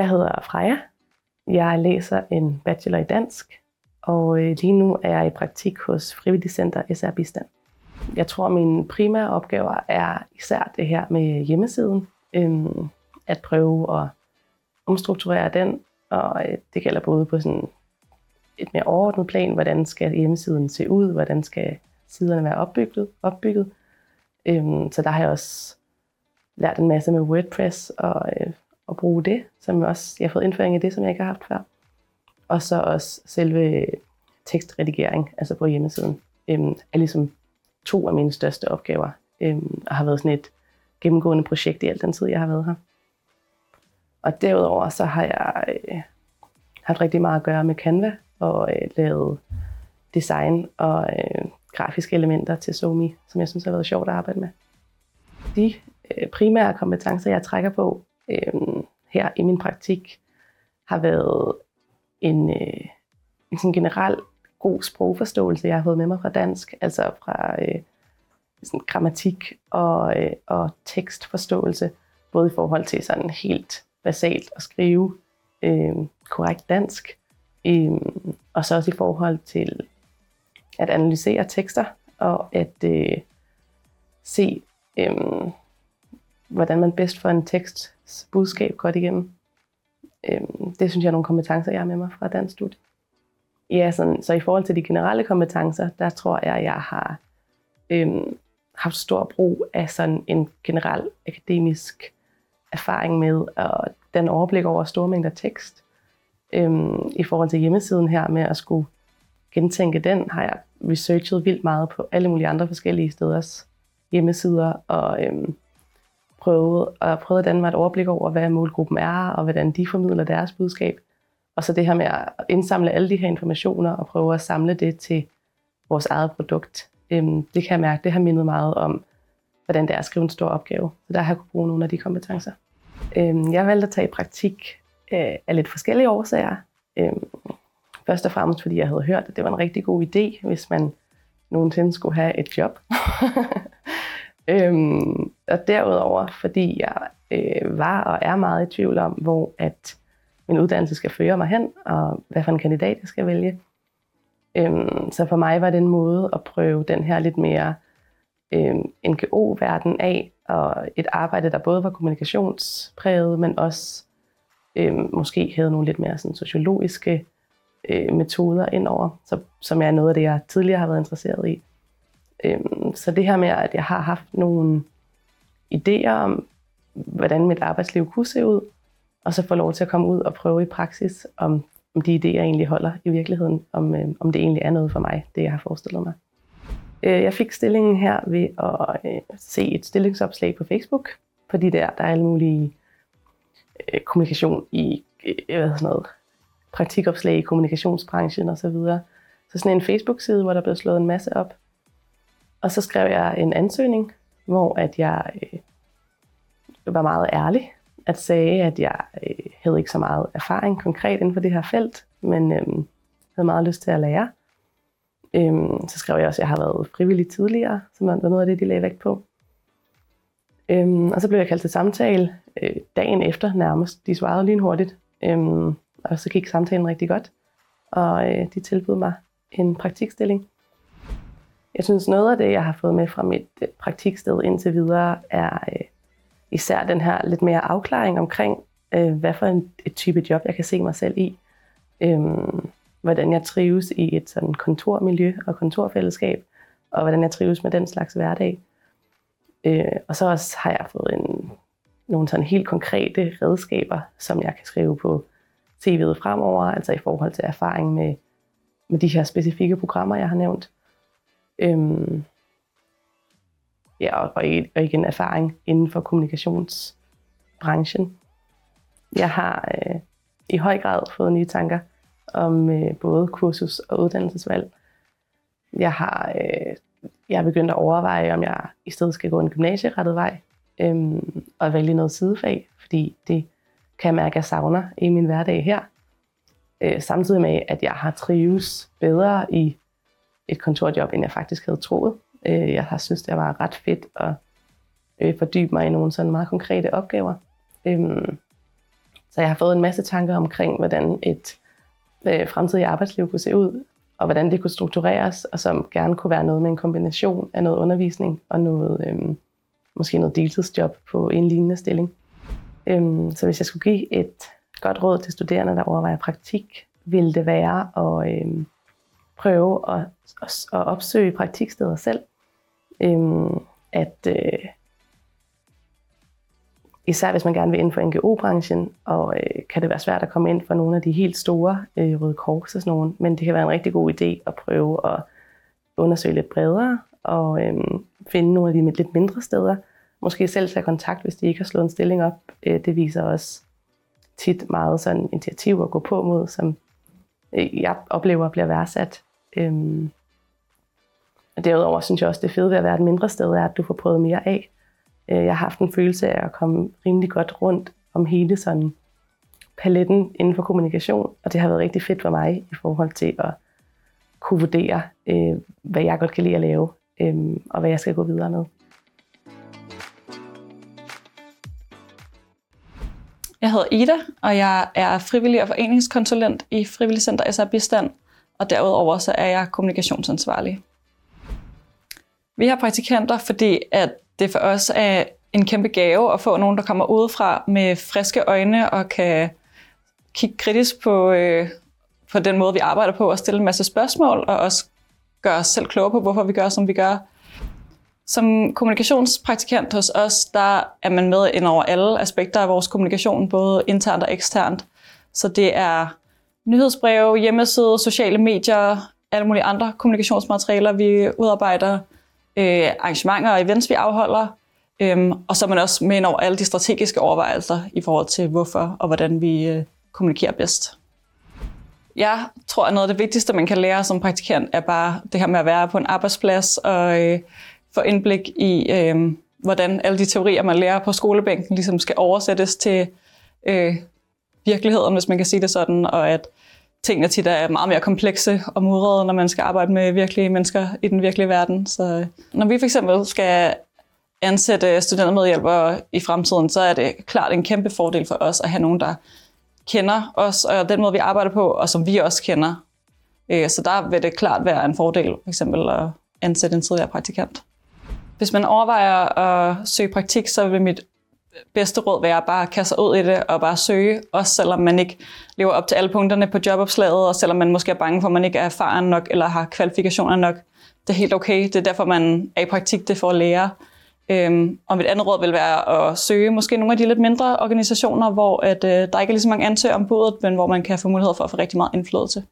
Jeg hedder Freja. Jeg læser en bachelor i dansk, og øh, lige nu er jeg i praktik hos Frivillig Center SR Bistand. Jeg tror, at mine primære opgaver er især det her med hjemmesiden. Øhm, at prøve at omstrukturere den, og øh, det gælder både på sådan et mere overordnet plan, hvordan skal hjemmesiden se ud, hvordan skal siderne være opbygget. opbygget. Øhm, så der har jeg også lært en masse med WordPress og, øh, og bruge det, som også jeg har fået indføring i det, som jeg ikke har haft før. Og så også selve tekstredigering, altså på hjemmesiden, øhm, er ligesom to af mine største opgaver, øhm, og har været sådan et gennemgående projekt i al den tid, jeg har været her. Og derudover så har jeg øh, haft rigtig meget at gøre med Canva, og øh, lavet design og øh, grafiske elementer til Somi, som jeg synes har været sjovt at arbejde med. De øh, primære kompetencer, jeg trækker på øh, her i min praktik, har været en, øh, en sådan generel god sprogforståelse, jeg har fået med mig fra dansk, altså fra øh, sådan grammatik og, øh, og tekstforståelse, både i forhold til sådan helt basalt at skrive øh, korrekt dansk, øh, og så også i forhold til at analysere tekster og at øh, se, øh, hvordan man bedst får en teksts budskab godt igennem. Øh, det synes jeg er nogle kompetencer, jeg har med mig fra dansk studie. Ja, sådan, så i forhold til de generelle kompetencer, der tror jeg, jeg har øhm, haft stor brug af sådan en generel akademisk erfaring med og den overblik over store mængder tekst. Øhm, I forhold til hjemmesiden her med at skulle gentænke den, har jeg researchet vildt meget på alle mulige andre forskellige steders hjemmesider og øhm, prøvet, og prøvet at danne mig et overblik over, hvad målgruppen er og hvordan de formidler deres budskab. Og så det her med at indsamle alle de her informationer og prøve at samle det til vores eget produkt. Øhm, det kan jeg mærke, det har mindet meget om, hvordan det er at skrive en stor opgave. Så der har jeg kunne bruge nogle af de kompetencer. Øhm, jeg valgte at tage i praktik øh, af lidt forskellige årsager. Øhm, først og fremmest fordi jeg havde hørt, at det var en rigtig god idé, hvis man nogensinde skulle have et job. øhm, og derudover fordi jeg øh, var og er meget i tvivl om, hvor at min uddannelse skal føre mig hen, og hvad for en kandidat jeg skal vælge. Øhm, så for mig var det en måde at prøve den her lidt mere øhm, NGO-verden af, og et arbejde, der både var kommunikationspræget, men også øhm, måske havde nogle lidt mere sådan, sociologiske øh, metoder indover, så, som er noget af det, jeg tidligere har været interesseret i. Øh, så det her med, at jeg har haft nogle idéer om, hvordan mit arbejdsliv kunne se ud, og så få lov til at komme ud og prøve i praksis, om, om de idéer egentlig holder i virkeligheden, om, øh, om det egentlig er noget for mig, det jeg har forestillet mig. Øh, jeg fik stillingen her ved at øh, se et stillingsopslag på Facebook, fordi der, der er alle mulige øh, kommunikation i øh, hvad sådan noget, praktikopslag i kommunikationsbranchen osv. Så, videre. så sådan en Facebook-side, hvor der blev slået en masse op. Og så skrev jeg en ansøgning, hvor at jeg øh, var meget ærlig at sige, at jeg øh, havde ikke så meget erfaring konkret inden for det her felt, men øh, havde meget lyst til at lære. Øh, så skrev jeg også, at jeg har været frivillig tidligere, som var noget af det, de lagde vægt på. Øhm, og så blev jeg kaldt til samtale øh, dagen efter nærmest. De svarede lynhurtigt, øhm, og så gik samtalen rigtig godt. Og øh, de tilbød mig en praktikstilling. Jeg synes, noget af det, jeg har fået med fra mit øh, praktiksted indtil videre, er øh, især den her lidt mere afklaring omkring, øh, hvad for en et type job, jeg kan se mig selv i. Øh, hvordan jeg trives i et sådan kontormiljø og kontorfællesskab, og hvordan jeg trives med den slags hverdag. Øh, og så også har jeg fået en, nogle sådan helt konkrete redskaber, som jeg kan skrive på CV'et fremover, altså i forhold til erfaring med, med de her specifikke programmer, jeg har nævnt. Øhm, ja, og, og igen erfaring inden for kommunikationsbranchen. Jeg har øh, i høj grad fået nye tanker om øh, både kursus og uddannelsesvalg. Jeg har øh, jeg er begyndt at overveje, om jeg i stedet skal gå en gymnasierettet vej øhm, og vælge noget sidefag, fordi det kan jeg mærke, at jeg savner i min hverdag her. Øh, samtidig med, at jeg har trives bedre i et kontorjob, end jeg faktisk havde troet. Øh, jeg har synes, det var ret fedt at øh, fordybe mig i nogle sådan meget konkrete opgaver. Øh, Så jeg har fået en masse tanker omkring, hvordan et øh, fremtidigt arbejdsliv kunne se ud, og hvordan det kunne struktureres, og som gerne kunne være noget med en kombination af noget undervisning og noget, øhm, måske noget deltidsjob på en lignende stilling. Øhm, så hvis jeg skulle give et godt råd til studerende, der overvejer praktik, ville det være at øhm, prøve at, at, at opsøge praktiksteder selv. Øhm, at øh, især hvis man gerne vil ind for NGO-branchen, og øh, kan det være svært at komme ind for nogle af de helt store øh, Røde Kors og sådan nogle, men det kan være en rigtig god idé at prøve at undersøge lidt bredere og øh, finde nogle af de lidt mindre steder. Måske selv tage kontakt, hvis de ikke har slået en stilling op. Øh, det viser også tit meget sådan initiativ at gå på mod, som øh, jeg oplever bliver værdsat. Øhm, og derudover synes jeg også, det fede ved at være et mindre sted er, at du får prøvet mere af. Øh, jeg har haft en følelse af at komme rimelig godt rundt om hele sådan paletten inden for kommunikation, og det har været rigtig fedt for mig i forhold til at kunne vurdere, øh, hvad jeg godt kan lide at lave, øh, og hvad jeg skal gå videre med. Jeg hedder Ida, og jeg er frivillig og foreningskonsulent i Frivillig Center SR Bistand, og derudover så er jeg kommunikationsansvarlig. Vi har praktikanter, fordi at det for os er en kæmpe gave at få nogen, der kommer udefra med friske øjne og kan kigge kritisk på, øh, på den måde, vi arbejder på og stille en masse spørgsmål, og også gøre os selv klogere på, hvorfor vi gør, som vi gør. Som kommunikationspraktikant hos os, der er man med ind over alle aspekter af vores kommunikation, både internt og eksternt. Så det er nyhedsbreve, hjemmeside, sociale medier, alle mulige andre kommunikationsmaterialer, vi udarbejder, øh, arrangementer og events, vi afholder. Øhm, og så er man også med over alle de strategiske overvejelser i forhold til, hvorfor og hvordan vi øh, kommunikerer bedst. Jeg tror, at noget af det vigtigste, man kan lære som praktikant, er bare det her med at være på en arbejdsplads og øh, få indblik i, øh, hvordan alle de teorier, man lærer på skolebænken, ligesom skal oversættes til øh, virkeligheden, hvis man kan sige det sådan, og at tingene tit er meget mere komplekse og mudrede, når man skal arbejde med virkelige mennesker i den virkelige verden. Så øh, når vi for eksempel skal ansætte studentermedhjælpere i fremtiden, så er det klart en kæmpe fordel for os at have nogen, der kender os og den måde, vi arbejder på, og som vi også kender. Øh, så der vil det klart være en fordel for eksempel at ansætte en tidligere praktikant. Hvis man overvejer at søge praktik, så vil mit bedste råd være at bare kaste sig ud i det og bare søge, også selvom man ikke lever op til alle punkterne på jobopslaget, og selvom man måske er bange for, at man ikke er erfaren nok eller har kvalifikationer nok. Det er helt okay. Det er derfor, man er i praktik, det for at lære. Øhm, og mit andet råd vil være at søge måske nogle af de lidt mindre organisationer, hvor at, øh, der ikke er lige så mange ansøgere om budet, men hvor man kan få mulighed for at få rigtig meget indflydelse.